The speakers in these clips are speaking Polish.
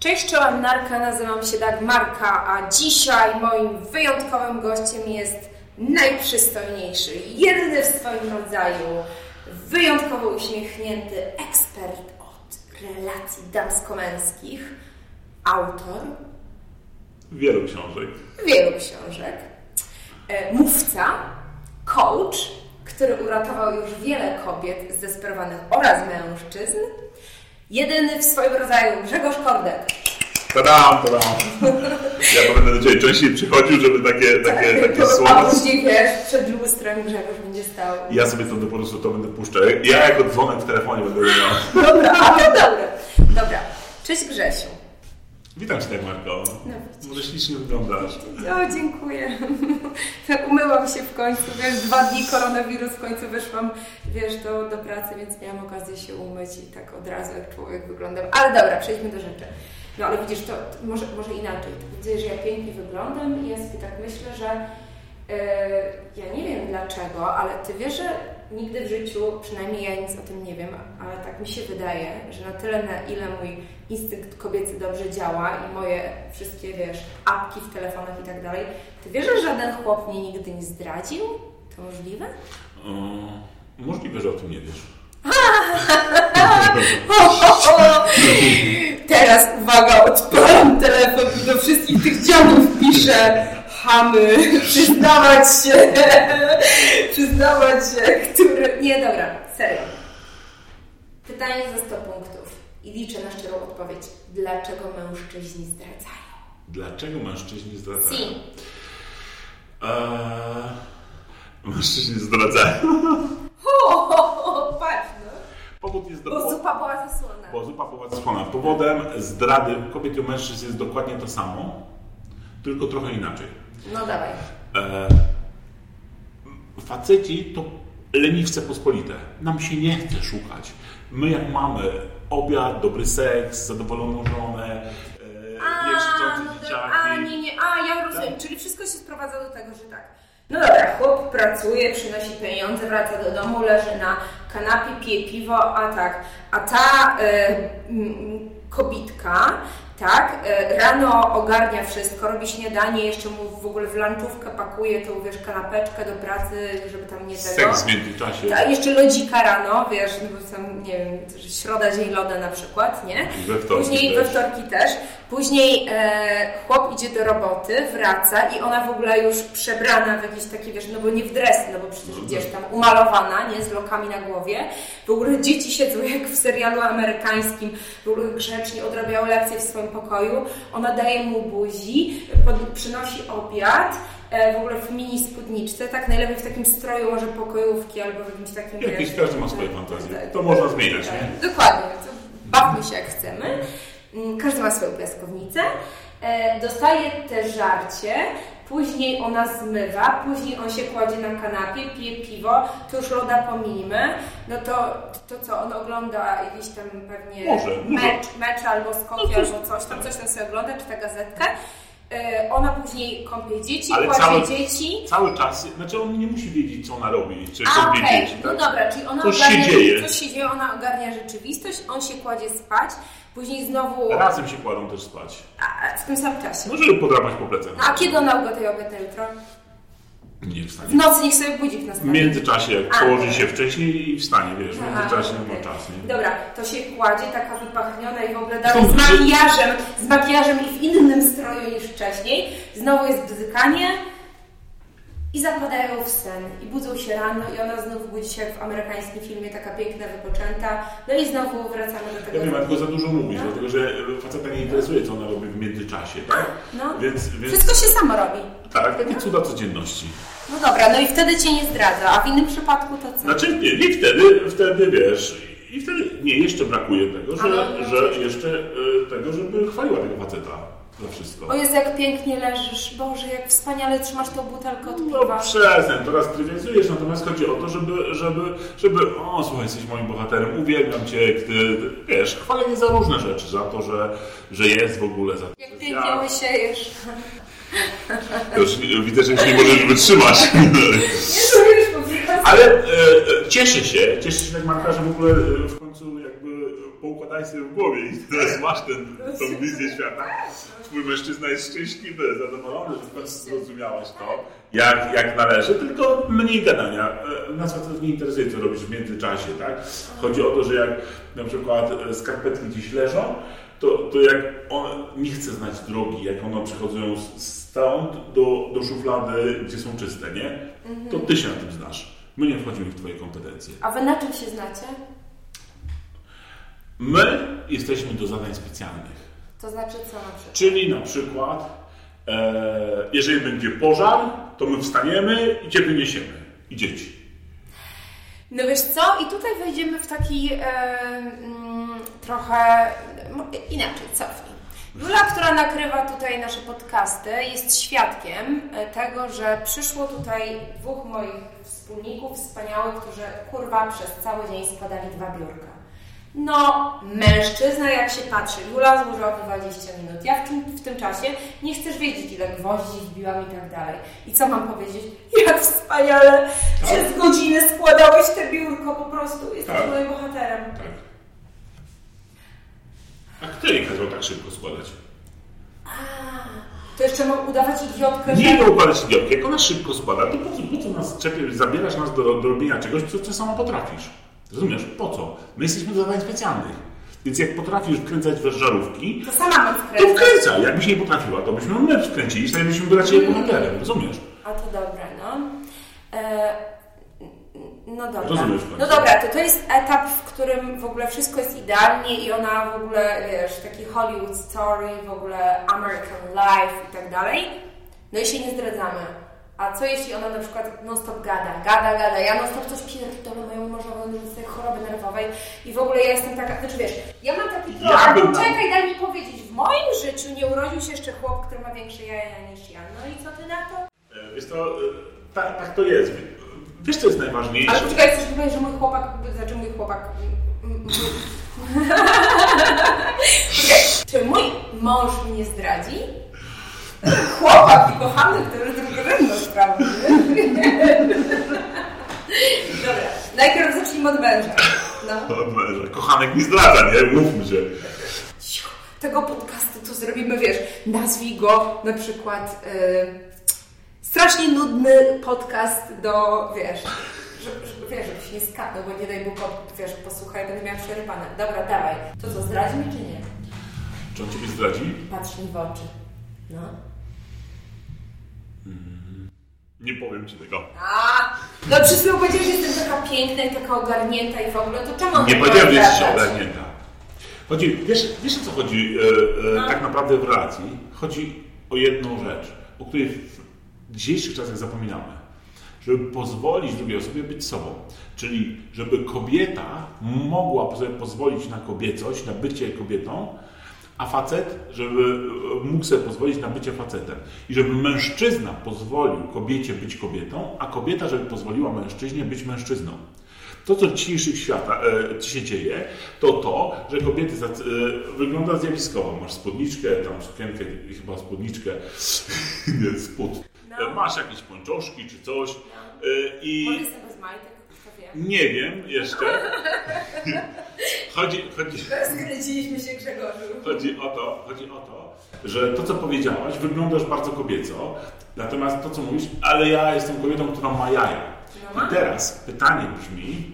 Cześć, czołem Narka, nazywam się Dagmarka, a dzisiaj moim wyjątkowym gościem jest najprzystojniejszy, jedyny w swoim rodzaju, wyjątkowo uśmiechnięty ekspert od relacji damsko-męskich, autor Wielu książek. wielu książek, e, mówca, coach, który uratował już wiele kobiet zdesperowanych oraz mężczyzn, jedyny w swoim rodzaju Grzegorz Kordek. Tadam, tadam. Ja to będę do Ciebie częściej przychodził, żeby takie, takie, takie A słowa... później wiesz, przed lustrem Grzegorz będzie stał. Ja sobie to po prostu to będę puszczał. Ja jako dzwonek w telefonie będę miał. Dobra, a to dobra. Dobra. Cześć Grzesiu. Witam Cię Marko. No, Może ślicznie wyglądasz. O, dziękuję. Tak umyłam się w końcu, wiesz, dwa dni koronawirus, w końcu wyszłam, wiesz, do, do pracy, więc miałam okazję się umyć i tak od razu jak człowiek wyglądam. Ale dobra, przejdźmy do rzeczy. No ale widzisz, to, to może, może inaczej. Widzę, że ja pięknie wyglądam i ja sobie tak myślę, że yy, ja nie wiem dlaczego, ale ty wiesz, że nigdy w życiu, przynajmniej ja nic o tym nie wiem, ale tak mi się wydaje, że na tyle, na ile mój instynkt kobiecy dobrze działa i moje wszystkie, wiesz, apki w telefonach i tak dalej, ty wiesz, że żaden chłop mnie nigdy nie zdradził? To możliwe? Yy, możliwe, że o tym nie wiesz. Teraz uwaga, odpalam telefon i do wszystkich tych dziadów piszę chamy, przyznawać się, przyznawać się, który... Nie, dobra, serio. Pytanie za 100 punktów i liczę na szczerą odpowiedź. Dlaczego mężczyźni zdradzają? Dlaczego mężczyźni zdradzają? Si. Eee, mężczyźni zdradzają. Ho, ho, ho, patrz, no. Powód jest do... Bo zupa była zasłona. Bo zupa była zasłona. Powodem zdrady kobiet i mężczyzn jest dokładnie to samo, tylko trochę inaczej. No dawaj. E, faceci to leniwce pospolite. Nam się nie chce szukać. My jak mamy obiad, dobry seks, zadowoloną żonę, e, dzieciaki. a, nie, nie, a ja rozumiem, czyli wszystko się sprowadza do tego, że tak. No dobra, chłop pracuje, przynosi pieniądze, wraca do domu, leży na kanapie, pije piwo, a tak, a ta mm, kobitka, tak, e, rano ogarnia wszystko, robi śniadanie, jeszcze mu w ogóle w lanczówkę pakuje tą, wiesz, kanapeczkę do pracy, żeby tam nie tego. Seks w międzyczasie. A jeszcze lodzika rano, wiesz, no bo tam, nie wiem, środa, dzień loda na przykład, nie? We wtorki Później też. we wtorki też. Później e, chłop idzie do roboty, wraca i ona w ogóle już przebrana w jakieś takie, wiesz, no bo nie w dres, no bo przecież gdzieś tam umalowana, nie, z lokami na głowie. W ogóle dzieci siedzą jak w serialu amerykańskim, w ogóle grzecznie odrabiają lekcje w swoim pokoju. Ona daje mu buzi, pod, przynosi obiad, e, w ogóle w mini spódniczce, tak najlepiej w takim stroju może pokojówki albo w jakimś takim... Jakiś każdy ma swoje fantazje. To można zmieniać, tak, nie? Dokładnie, to bawmy się jak chcemy. Mm, Każdy ma swoją piaskownicę. E, dostaje te żarcie, później ona zmywa, później on się kładzie na kanapie, pije piwo, to już loda pominimy. No to, to co, on ogląda jakiś tam pewnie Może, może. mecz, mecz albo skoki, No albo coś tam, coś tam sobie ogląda, czy ta gazetkę. E, ona później kąpie dzieci, Ale kładzie cały- dzieci. Cały czas, znaczy on nie musi wiedzieć, co ona robi, czy A, kąpie okej, dzieci. no tak? dobra, czyli ona Coś się ogarnia, dzieje. coś się dzieje, ona ogarnia rzeczywistość, on się kładzie spać, później znowu Razem się kładą też spać. a, w tym samym czasie. No, żeby podrapać po plecach. A kiedy ona ugotuje obiad na jutro? Nie W wstanie. nocy niech sobie budzik W nastawi. międzyczasie, jak A, położy się wcześniej i wstanie, wiesz, w międzyczasie nie ma czasu. Nie? Dobra, to się kładzie taka wypachniona i w ogóle dalej z makijażem, z makijażem i w innym stroju niż wcześniej. Znowu jest bzykanie i zapadają w sen i budzą się rano i ona znów budzi się jak w amerykańskim filmie, taka piękna, wypoczęta. No i znowu wracamy do tego. Ja wiem, tylko za dużo mówisz, No. dlatego że faceta nie interesuje, co ona robi w międzyczasie, tak? No, Więc, więc wszystko się samo robi. tak, takie cuda codzienności. No dobra, no i wtedy cię nie zdradza, a w innym przypadku to co? Znaczy, nie, nie wtedy, wtedy wiesz, i wtedy, nie, jeszcze brakuje tego, że, Ale- że jeszcze y, tego, żeby chwaliła tego faceta za wszystko. O Jezu, jak pięknie leżysz, Boże, jak wspaniale trzymasz tą butelkę od No piwa. przestań, teraz trywializujesz, natomiast chodzi o to, żeby, żeby, żeby, o słuchaj, jesteś moim bohaterem, uwielbiam Cię, ty, wiesz, chwalenie za różne rzeczy, za to, że, że jest w ogóle, za to, Jak pięknie ja, łysiejesz. już widzę, że już nie możesz wytrzymać. Ale e, e, cieszę się, cieszę się tak Marta, że w ogóle e, w końcu poukładaj sobie w głowie i teraz masz ten, tą wizję świata. Twój mężczyzna jest szczęśliwy, zadowolony, że w końcu zrozumiałaś to, jak, jak należy, tylko mniej gadania. E, Nas facetów nie interesuje, co robisz w międzyczasie, tak? Chodzi o to, że jak na przykład e, skarpetki gdzieś leżą, to, to jak on nie chce znać drogi, jak one przychodzą stąd do, do szuflady, gdzie są czyste, nie? To ty się na tym znasz. My nie wchodzimy w twoje kompetencje. A wy na czym się znacie? My jesteśmy do zadań specjalnych. To znaczy co na przykład? Czyli na przykład, e, jeżeli będzie pożar, to my wstaniemy i cię wyniesiemy. I dzieci. No wiesz co, i tutaj wejdziemy w taki e, mm, trochę m- inaczej, cofnij. Jula, która nakrywa tutaj nasze podcasty, jest świadkiem e, tego, że przyszło tutaj dwóch moich wspólników wspaniałych, którzy kurwa przez cały dzień składali dwa biurka. No, mężczyzna jak się patrzy, Jula złożyła 20 minut. Ja w tym, w tym czasie nie chcesz wiedzieć, ile gwoździ wbiłam i tak dalej. I co mam powiedzieć? Jak wspaniale przez godzinę składałeś te biurko po prostu. Jesteś Tak. moim bohaterem. Tak. A kto jej kazał tak szybko składać? To jeszcze mam udawać idiotkę, Nie go układać idiotki. Jak ona szybko składa, to po co, po co nas czepiesz, zabierasz nas do, do robienia czegoś, co, co sama potrafisz? Rozumiesz? Po co? My jesteśmy do zadań specjalnych. Więc jak potrafisz wkręcać we żarówki, To sama mam to wkręcać. wkręcaj. Jakbyś nie potrafiła, to byśmy my wkręcili, wtedy byśmy byli ciebie bohaterem. Rozumiesz? A to dobre, no. E, no dobra. Rozumiesz. No dobra, to to jest etap, w którym w ogóle wszystko jest idealnie i ona w ogóle, wiesz, taki Hollywood story, w ogóle American life i tak dalej. No i się nie zdradzamy. A co jeśli ona na przykład non-stop gada, gada, gada, ja non-stop coś pierdolę moją mężową z tej choroby nerwowej i w ogóle ja jestem taka, znaczy wiesz, ja mam taki Ja problem, bym- czekaj, daj mi powiedzieć, w moim życiu nie urodził się jeszcze chłop, który ma większe jaja niż ja, no i co ty na to? E, Wiesz to, e, tak, tak to jest. Wiesz, co jest najważniejsze? Ale poczekaj, chcesz powiedzieć, że mój chłopak, znaczy mój chłopak... Poczekaj, czy mój mąż mnie zdradzi? Chłopak i kochany, który od męża. No. Męża. Kochanek mi zdradza, nie? Mówmy się. Tego podcastu to zrobimy, wiesz, nazwij go na przykład y, strasznie nudny podcast do, wiesz, że, że, wiesz, żebyś nie skapnął, bo nie daj Bóg, wiesz, posłuchaj, będę miała przerypane. Dobra, dawaj. To co, zdradzi mi czy nie? Czy on ciebie zdradzi? Patrz mi w oczy. No. Nie powiem ci tego. A, no chwilą powiedziałeś, że jestem taka piękna i taka ogarnięta i w ogóle, to czemu Nie tak powiedziałem, że jesteś ogarnięta. Chodzi, wiesz, wiesz o co chodzi e, e, tak naprawdę w relacji? Chodzi o jedną rzecz, o której w dzisiejszych czasach zapominamy. Żeby pozwolić drugiej osobie być sobą. Czyli, żeby kobieta mogła sobie pozwolić na kobiecość, na bycie kobietą, a facet, żeby e, mógł sobie pozwolić na bycie facetem. I żeby mężczyzna pozwolił kobiecie być kobietą, a kobieta, żeby pozwoliła mężczyźnie być mężczyzną. To, co w dzisiejszych świata e, się dzieje, to to, że kobiety zac- e, wygląda zjawiskowo. Masz spódniczkę, tam sukienkę, i chyba spódniczkę, nie, spód. No. E, Masz jakieś pończoszki czy coś e, Może i bez majtek. Nie wiem jeszcze. Chodzi, chodzi, Skręciliśmy się Grzegorzu. Chodzi o to, chodzi o to, że to, co powiedziałaś, wyglądasz bardzo kobieco, natomiast to, co mówisz, ale ja jestem kobietą, która ma jaja. No ma. I teraz pytanie brzmi,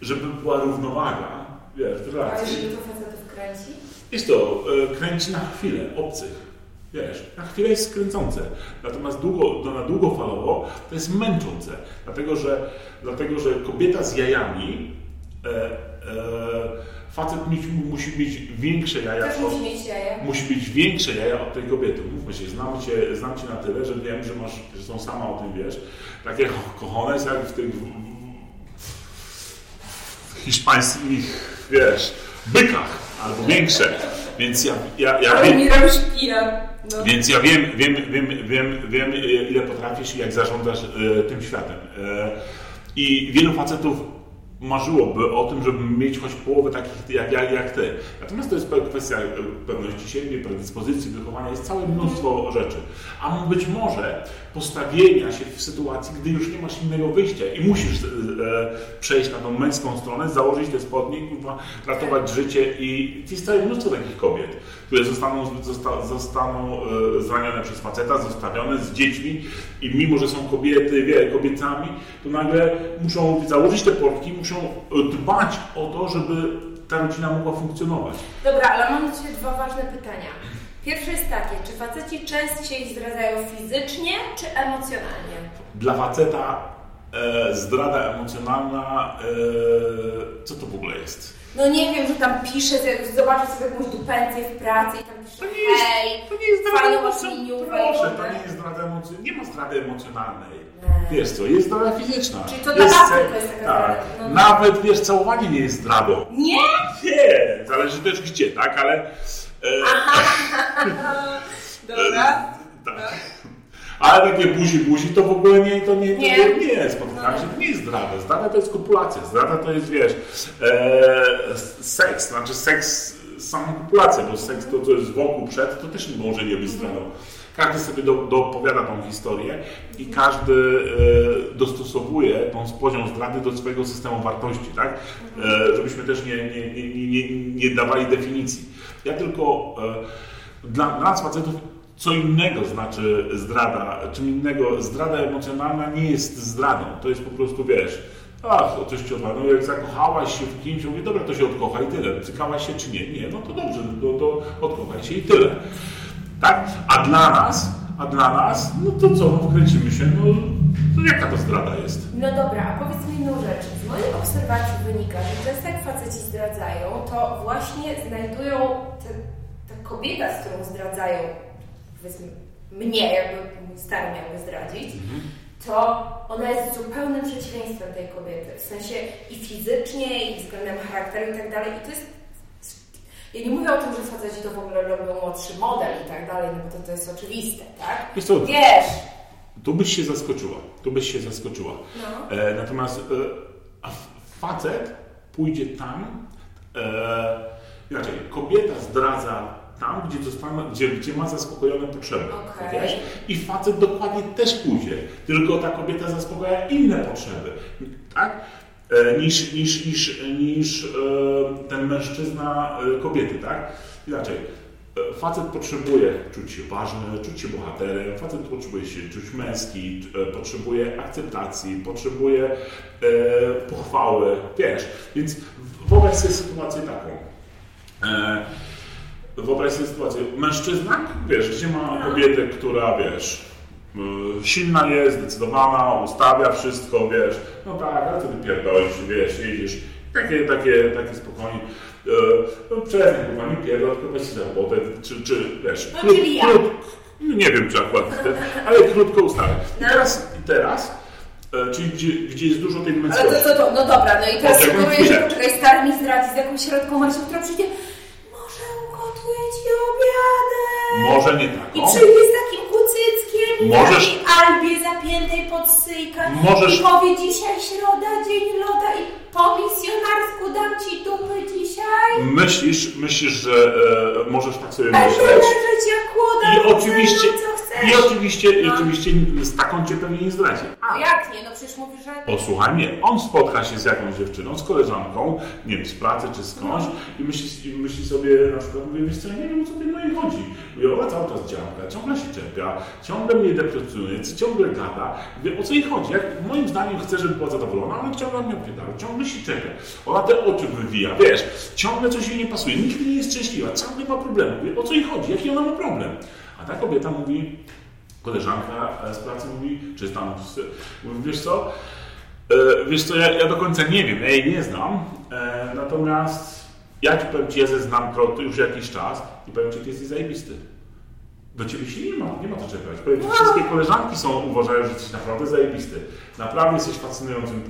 żeby była równowaga, wiesz, w Ale relacji. żeby to facetów kręci? Jest to e, kręci na chwilę, obcych. Wiesz, na chwilę jest skręcące, natomiast długo, na długofalowo to jest męczące, dlatego że, dlatego, że kobieta z jajami, e, e, facet musi, musi mieć większe jaja Też od, musi mieć jaja. musi mieć większe jaja od tej kobiety. Mówmy się, znam cię, znam cię na tyle, że wiem, że masz, że są sama o tym wiesz, takie kochones jak w tych hiszpańskich, wiesz, bykach albo większe. Więc ja, ja, ja Ale wiem, mi rozpija. No. więc ja wiem, wiem, wiem, wiem, wiem, ile potrafisz i jak zarządzasz e, tym światem. E, I wielu facetów marzyłoby o tym, żeby mieć choć połowę takich jak, jak, jak ty. Natomiast to jest kwestia e, pewności siebie, predyspozycji, wychowania, jest całe mnóstwo rzeczy. A być może postawienia się w sytuacji, gdy już nie masz innego wyjścia i musisz e, przejść na tą męską stronę, założyć te spodnie, ratować życie i jest całe mnóstwo takich kobiet, które zostaną, zosta, zostaną e, zranione przez faceta, zostawione z dziećmi i mimo, że są kobiety, wie, kobietami, to nagle muszą założyć te portki, muszą dbać o to, żeby ta rodzina mogła funkcjonować. Dobra, ale mam do Ciebie dwa ważne pytania. Pierwsze jest takie, czy faceci częściej zdradzają fizycznie, czy emocjonalnie? Dla faceta e, zdrada emocjonalna, e, co to w ogóle jest? No nie wiem, że tam pisze, zobaczy sobie jakąś dupencję w pracy i tam pisze, to nie jest, hej, to nie jest zdrada emocjonalna. Proszę, to nie jest zdrada emocjonalna. Nie ma zdrady emocjonalnej. Nie. Wiesz co, jest zdrada fizyczna. Czyli to jest naprawdę to jest taka tak. zdrada. No. Nawet, wiesz, całowanie nie jest zdradą. Nie? Nie, zależy też gdzie, tak, ale Dobra. Tak. Ale takie buzi buzi to w ogóle nie, to nie, to nie. nie, nie spotykamy się, to nie jest zdrada. Zdrada to jest kopulacja, zdrada to jest, wiesz, e, seks, znaczy seks, samą kopulację, bo seks to, co jest wokół, przed, to też nie może nie być zdradą. Każdy sobie do, dopowiada tą historię i każdy e, dostosowuje tą poziom zdrady do swojego systemu wartości, tak? E, żebyśmy też nie, nie, nie, nie, nie dawali definicji. Ja tylko e, dla, nas facetów co innego znaczy zdrada, czym innego, zdrada emocjonalna nie jest zdradą, to jest po prostu, wiesz, ach, coś ci odwala. No jak zakochałaś się w kimś, mówię, dobra, to się odkochaj i tyle. Cykałaś się czy nie? Nie, no to dobrze, no to odkochaj się i tyle. Tak? A dla nas, a dla nas, no to co, no wkręcimy się, no to jaka to zdrada jest? No dobra, a powiedz mi jedną rzecz. Mojej obserwacji wynika, że często jak faceci zdradzają, to właśnie znajdują te, ta kobieta, z którą zdradzają, powiedzmy mnie, jakby mój stary miałby zdradzić, mhm. to ona jest zupełnym przeciwieństwem tej kobiety. W sensie i fizycznie, i względem charakteru i tak dalej. I to jest ja nie mówię o tym, że faceci to w ogóle robią młodszy model i tak dalej, no bo to, to jest oczywiste, tak? Wiesz, co, Wiesz tu byś się zaskoczyła. Tu byś się zaskoczyła. No. E, natomiast e, facet pójdzie tam, e, inaczej, kobieta zdradza tam, gdzie, zostanie, gdzie, gdzie ma zaspokojone potrzeby. Okay. I facet dokładnie też pójdzie, tylko ta kobieta zaspokaja inne potrzeby. Tak? E, niż, niż, niż, niż e, ten mężczyzna e, kobiety, tak? Inaczej Facet potrzebuje czuć się ważny, czuć się bohaterem, facet potrzebuje się czuć męski, e, potrzebuje akceptacji, potrzebuje e, pochwały, wiesz. Więc wyobraź sobie sytuację taką. E, wyobraź sobie sytuację. Mężczyzna, wiesz, gdzie ma kobietę, która, wiesz, e, silna jest, zdecydowana, ustawia wszystko, wiesz, no tak, a ty wypierdolisz, wiesz, jedziesz, takie, takie, takie spokojnie E, no, przestań, kurwa, nie pierdol, tylko weź za robotę, czy, czy wiesz, no, krót, ja. krót, nie wiem, czy akurat, ale krótko ustawę. I no. teraz, i teraz e, czyli gdzie, gdzie jest dużo tej. Ale to, to, to, no dobra, no i teraz sugeruję, że poczekaj, stary mi zdradzi z jakąś środką Marysią, która przyjdzie, może ugotuję Ci obiadek. Może nie tak. I przyjdzie z takim kucyckiem Możesz... i albie zapiętej pod syjka Możesz... i powie dzisiaj środa, dzień loda i po misjonarsku dam Ci dupy dzisiaj? Myślisz, myślisz, że e, możesz tak sobie myśleć? I oczywiście, i oczywiście, no. i oczywiście z taką cię pewnie nie zdradzi. A jak nie? No przecież mówisz, że... Posłuchaj mnie, on spotka się z jakąś dziewczyną, z koleżanką, nie wiem, z pracy czy skądś no. i myśli, myśli sobie na przykład, mówię, wiesz co, ja nie wiem o co tej mojej chodzi. Mówię, ona cały czas działka, ciągle się czepia, ciągle mnie deprecjonuje, ciągle gada. Mówię, o co jej chodzi? Jak moim zdaniem chce, żeby była zadowolona, ale ciągle mnie opiedala, ciągle się czepia. Ona te oczy wywija, wiesz, ciągle coś jej nie pasuje, nigdy nie jest szczęśliwa, ciągle ma problemy. Mówię, o co jej chodzi? Jaki ona ma problem? A ta kobieta mówi, koleżanka z pracy mówi, czy tam, mówi, wiesz co, e, wiesz co, ja, ja, do końca nie wiem, ja jej nie znam, e, natomiast ja ci powiem ci, ja znam to już jakiś czas i powiem ci, ty jesteś zajebisty. Do ciebie się nie ma, nie ma co czekać. Wszystkie koleżanki są, uważają, że jesteś naprawdę zajebisty. Naprawdę jesteś fascynującym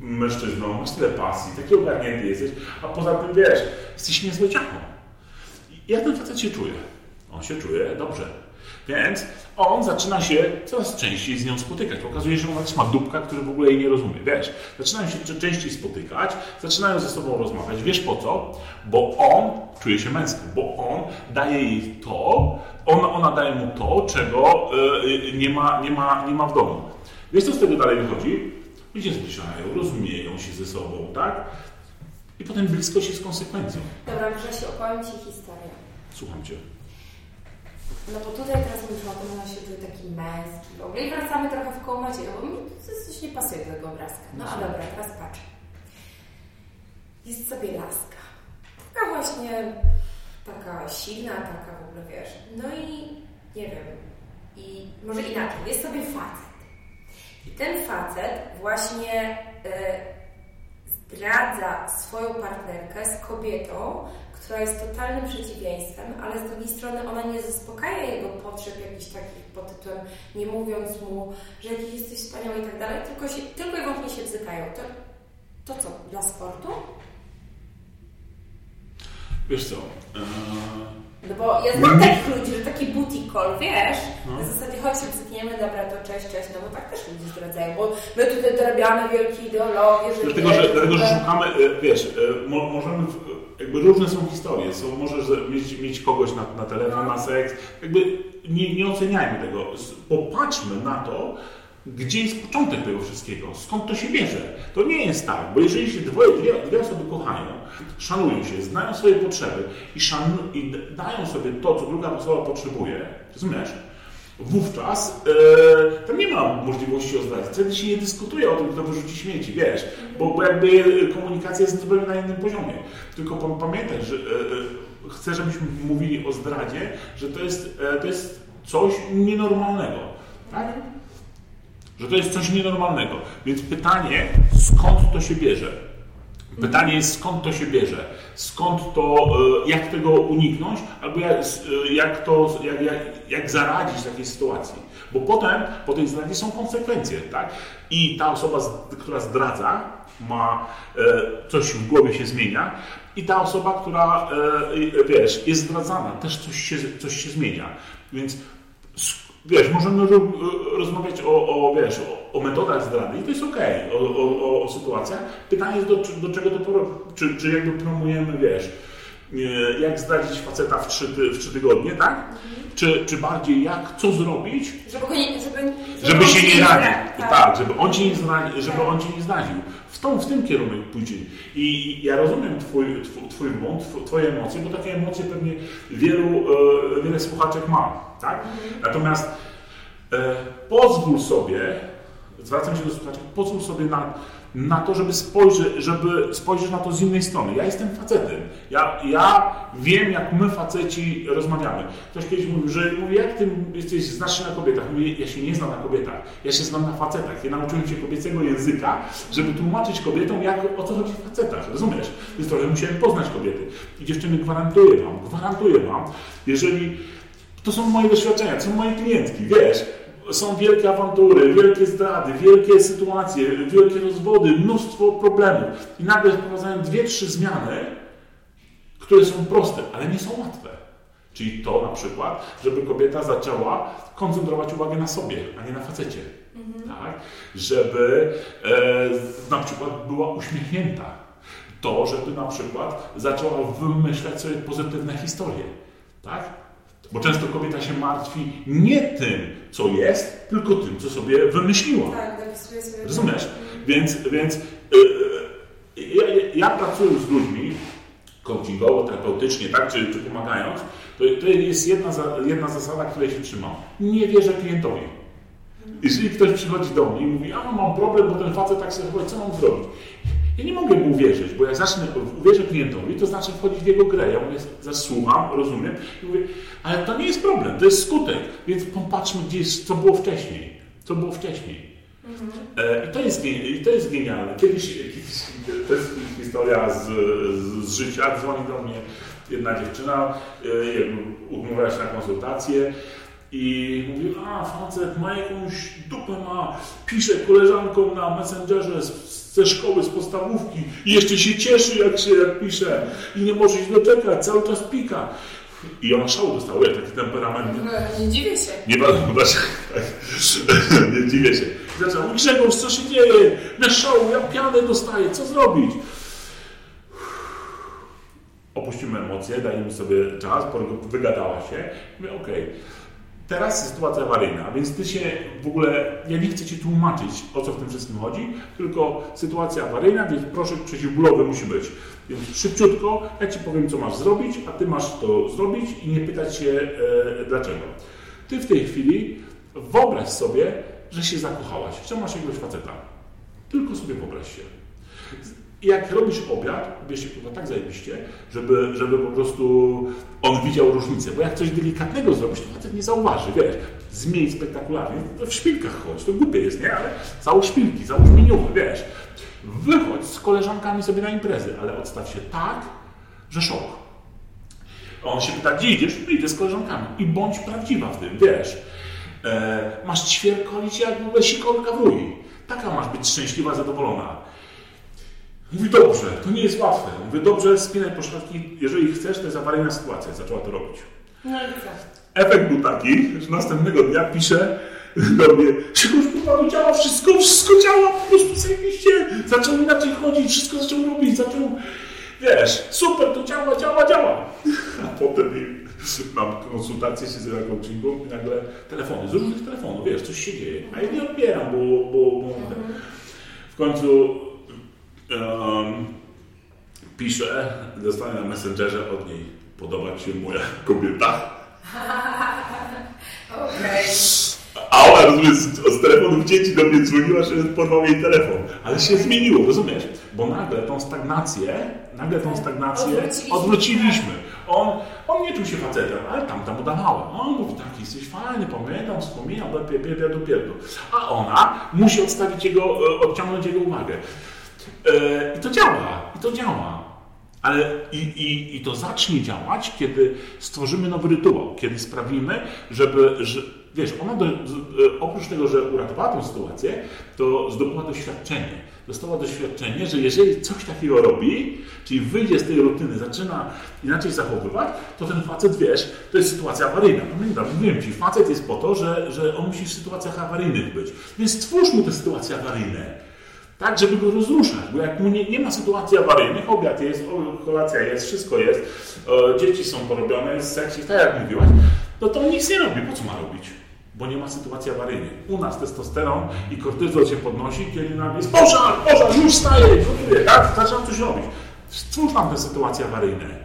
mężczyzną, masz tyle pasji, taki ogarnięty jesteś, a poza tym, wiesz, jesteś niezłe ciacho. Jak ten facet się czuje? On się czuje dobrze. Więc on zaczyna się coraz częściej z nią spotykać. Okazuje się, że ona też ma dupka, który w ogóle jej nie rozumie. Wiesz, zaczynają się częściej spotykać, zaczynają ze sobą rozmawiać. Wiesz po co? Bo on czuje się męski, bo on daje jej to, ona, ona daje mu to, czego yy, nie, ma, nie, ma, nie ma w domu. Wiesz, co z tego dalej wychodzi? Ludzie zbliżają, rozumieją się ze sobą, tak? I potem bliskość jest konsekwencją. Dobra, Grzesiu, opowiem Ci historię. Słucham Cię. No bo tutaj teraz mówimy o tym, ona się czuje taki męski w ogóle i wracamy trochę w koło Macieja, bo mi coś nie pasuje do tego obrazka. No a dobra, teraz patrz. Jest sobie laska. Taka właśnie, taka silna, taka w ogóle, wiesz. No i nie wiem, i może inaczej, jest sobie facet. I ten facet właśnie y, zdradza swoją partnerkę z kobietą, która jest totalnym przeciwieństwem, ale z drugiej strony ona nie zaspokaja jego potrzeb jakichś takich pod tytułem, nie mówiąc mu, że jakiś jesteś wspaniały i tak dalej, tylko, się, tylko i wyłącznie się bzykają. To, to co, dla sportu? Wiesz co? Yy no bo ja znam takich ludzi, że taki booty call, wiesz, no. na zasadzie chodź się psykniemy, dobra, to cześć, cześć, no bo tak też ludzie zdradzają, bo my tutaj dorabiamy wielkie ideologie, że... Dlatego, że, dlatego, że szukamy, e, wiesz, e, możemy, jakby różne są historie, są, możesz mieć, mieć kogoś na, na telefon, no. na seks, jakby nie, nie oceniajmy tego, popatrzmy na to, gdzie jest początek tego wszystkiego? Skąd to się bierze? To nie jest tak, bo jeżeli się dwoje, dwie, dwie osoby kochają, szanują się, znają swoje potrzeby i, szanu, i dają sobie to, co druga osoba potrzebuje, rozumiesz? Wówczas e, tam nie ma możliwości o zdradzie. Wtedy się nie dyskutuje o tym, kto wyrzuci śmieci, wiesz, bo, bo jakby komunikacja jest zupełnie na innym poziomie. Tylko pamiętaj, że e, e, chcę, żebyśmy mówili o zdradzie, że to jest, to jest coś nienormalnego. Tak? Że to jest coś nienormalnego. Więc pytanie, skąd to się bierze? Pytanie jest, skąd to się bierze? Skąd to, e, jak tego uniknąć, albo jak, e, jak, to, jak, jak, jak zaradzić takiej sytuacji? Bo potem, po tej zdradzie są konsekwencje, tak? I ta osoba, która zdradza, ma e, coś w głowie się zmienia i ta osoba, która, wiesz, jest zdradzana, też coś się, coś się zmienia. Więc wiesz, możemy rozmawiać o, o wiesz, o, o, metodach zdrady i to jest okej, okay, o, o, sytuacjach. Pytanie jest, do, do czego to, czy, czy jakby promujemy, wiesz, jak zdradzić faceta w trzy, w trzy tygodnie, tak? Mhm. Czy, czy bardziej jak, co zrobić, żeby, nie, żeby, żeby, żeby się nie radził. Tak. tak, żeby on cię nie zdradził, żeby tak. on cię nie zdradził. W, tą, w tym kierunek pójdzie. I ja rozumiem twój, twój, twój błąd, twoje emocje, bo takie emocje pewnie wielu, e, wiele słuchaczek ma. Tak? Mhm. Natomiast e, pozwól sobie, zwracam się do słuchaczy, pozwól sobie na na to, żeby spojrzeć, żeby spojrzeć na to z innej strony. Ja jestem facetem. Ja, ja wiem, jak my faceci rozmawiamy. Ktoś kiedyś mówił, że mówi, jak ty jesteś, znasz się na kobietach? Mówi, ja się nie znam na kobietach. Ja się znam na facetach. Ja nauczyłem się kobiecego języka, żeby tłumaczyć kobietom, jak, o co chodzi w facetach. Rozumiesz? Więc trochę musiałem poznać kobiety. I dziewczyny, gwarantuję wam, gwarantuję wam, jeżeli to są moje doświadczenia, to są moje klientki, wiesz, są wielkie awantury, wielkie zdrady, wielkie sytuacje, wielkie rozwody, mnóstwo problemów. I nagle wprowadzają dwie, trzy zmiany, które są proste, ale nie są łatwe. Czyli to na przykład, żeby kobieta zaczęła koncentrować uwagę na sobie, a nie na facecie. Mhm. Tak? Żeby e, na przykład była uśmiechnięta. To, żeby na przykład zaczęła wymyślać sobie pozytywne historie. Tak? Bo często kobieta się martwi nie tym, co jest, tylko tym, co sobie wymyśliła. Tak, sobie. Rozumiesz? Więc, więc yy, ja, ja pracuję z ludźmi coachingowo, terapeutycznie, tak, czy, czy pomagając, to, to jest jedna, jedna zasada, której się trzymam. Nie wierzę klientowi. Jeżeli ktoś przychodzi do mnie i mówi, a mam problem, bo ten facet tak sobie co mam zrobić? Ja nie mogę mu uwierzyć, bo jak zacznę, uwierzę klientowi, to znaczy wchodzić w jego grę. Ja mówię, zasłucham, rozumiem i mówię, ale to nie jest problem, to jest skutek, więc popatrzmy, gdzie jest, co było wcześniej. Co było wcześniej. Mhm. E, I, to jest, to jest genialne. Kiedyś, kiedyś to jest historia z, z, z życia, dzwoni do mnie jedna dziewczyna, e, umówiła się na konsultację i mówi, a facet ma jakąś dupę, ma, pisze koleżankom na Messengerze ze szkoły, z podstawówki i jeszcze się cieszy, jak się jak pisze i nie może się doczekać, cały czas pika. I ona szału dostała, jak taki temperament. No, nie dziwię się. Nie bardzo, tak, nie dziwię się. Zaczął, Grzegorz, co się dzieje? Na szału, ja pianę dostaję, co zrobić? Opuścimy emocje, dajmy sobie czas, wygadała się. Mówię, okej. Okay. Teraz sytuacja awaryjna, więc ty się w ogóle, ja nie chcę ci tłumaczyć, o co w tym wszystkim chodzi, tylko sytuacja awaryjna, więc proszę przeciwbólowy musi być. Więc szybciutko, ja ci powiem, co masz zrobić, a ty masz to zrobić i nie pytać się e, dlaczego. Ty w tej chwili wyobraź sobie, że się zakochałaś, że masz jakiegoś faceta. Tylko sobie wyobraź się. I jak robisz obiad, bierz się kurwa tak zajebiście, żeby, żeby po prostu on widział różnicę. Bo jak coś delikatnego zrobisz, to facet nie zauważy, wiesz. Zmień spektakularnie. W szpilkach chodź, to głupie jest, nie? Ale załóż szpilki, załóż miniuchy, wiesz. Wychodź z koleżankami sobie na imprezy, ale odstaw się tak, że szok. On się pyta, gdzie idziesz? No idę z koleżankami. I bądź prawdziwa w tym, wiesz. E, masz ćwierkolić jak sikorka wuj. Taka masz być szczęśliwa, zadowolona. Mówi, dobrze, to nie jest łatwe. Mówi, dobrze, spinaj poszlaki, jeżeli chcesz, to jest awaryjna sytuacja. Zaczęła to robić. No i co? Efekt był taki, że następnego dnia pisze do mnie, Krzykusz, kurwa, działa wszystko, wszystko działa, po prostu zajebiście. Zaczął inaczej chodzić, wszystko zaczął robić, zaczął, wiesz, super, to działa, działa, działa. A potem mam konsultację się z coachingą i nagle telefony, z różnych telefonów, wiesz, coś się dzieje. A ja nie odbieram, bo, bo, bo w końcu um, piszę, dostaję na Messengerze od niej, podoba Ci się moja kobieta? Okej. A ona, rozumiesz, z telefonów dzieci do mnie dzwoniła, że porwał jej telefon. Ale się zmieniło, rozumiesz? Bo nagle tą stagnację, nagle tą stagnację Odwróciliśmy. odwróciliśmy. On, on nie czuł się facetem, ale tamta mu dawała. On mówi, tak, jesteś fajny, pamiętam, wspominam, do pierdu, pierdu. A ona musi odstawić jego, e, odciągnąć jego uwagę. E, I to działa, i to działa. Ale i, i, i to zacznie działać, kiedy stworzymy nowy rytuał, kiedy sprawimy, żeby, że, wiesz, ona do, oprócz tego, że uratowała tę sytuację, to zdobyła doświadczenie. Dostała doświadczenie, że jeżeli coś takiego robi, czyli wyjdzie z tej rutyny, zaczyna inaczej zachowywać, to ten facet, wiesz, to jest sytuacja awaryjna. Pamiętam, mówiłem Ci, facet jest po to, że, że on musi w sytuacjach awaryjnych być. Więc stwórz mu te sytuacje awaryjne. Tak, żeby go rozruszać, bo jak mu nie, nie ma sytuacji awaryjnych, obiad jest, kolacja jest, wszystko jest, e, dzieci są porobione, jest seks, tak jak mówiłaś, no to on nic nie robi. Po co ma robić? Bo nie ma sytuacji awaryjnej. U nas testosteron i kortyzol się podnosi, kiedy nagle jest pożar, pożar, już staje, tak? Zaczynam coś robić. Stwórz nam te sytuacje awaryjne.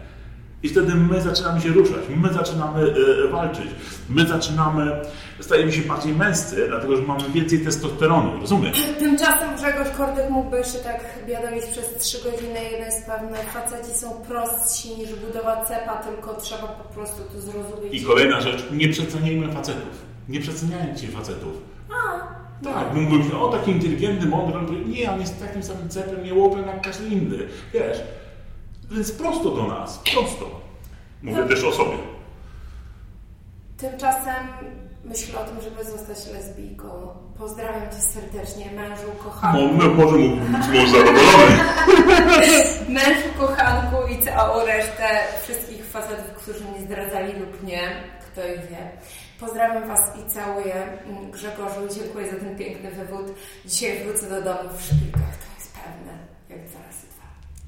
I wtedy my zaczynamy się ruszać, my zaczynamy y, walczyć, my zaczynamy, stajemy się bardziej męscy, dlatego że mamy więcej testosteronu, rozumiesz? Tymczasem Grzegorz Kordek mógłby jeszcze tak biadolić przez 3 godziny. Jeden jest pewny, faceci są prostsi niż budowa cepa, tylko trzeba po prostu to zrozumieć. I kolejna rzecz, nie przeceniajmy facetów. Nie przeceniajcie facetów. A, tak, mógłbym o taki inteligentny, mądry, nie, on jest takim samym cepem, nie łopem jak każdy inny. Wiesz, więc prosto do nas, prosto. Mówię no. też o sobie. Tymczasem myślę o tym, żeby zostać lesbijką. Pozdrawiam Cię serdecznie, mężu, kochanku. No, no może mógł być mąż zadowolony. mężu, kochanku i całą resztę wszystkich facetów, którzy mnie zdradzali lub nie, kto ich wie. Pozdrawiam Was i całuję. Grzegorzu, dziękuję za ten piękny wywód. Dzisiaj wrócę do domu w szpilkach, to jest pewne, jak zaraz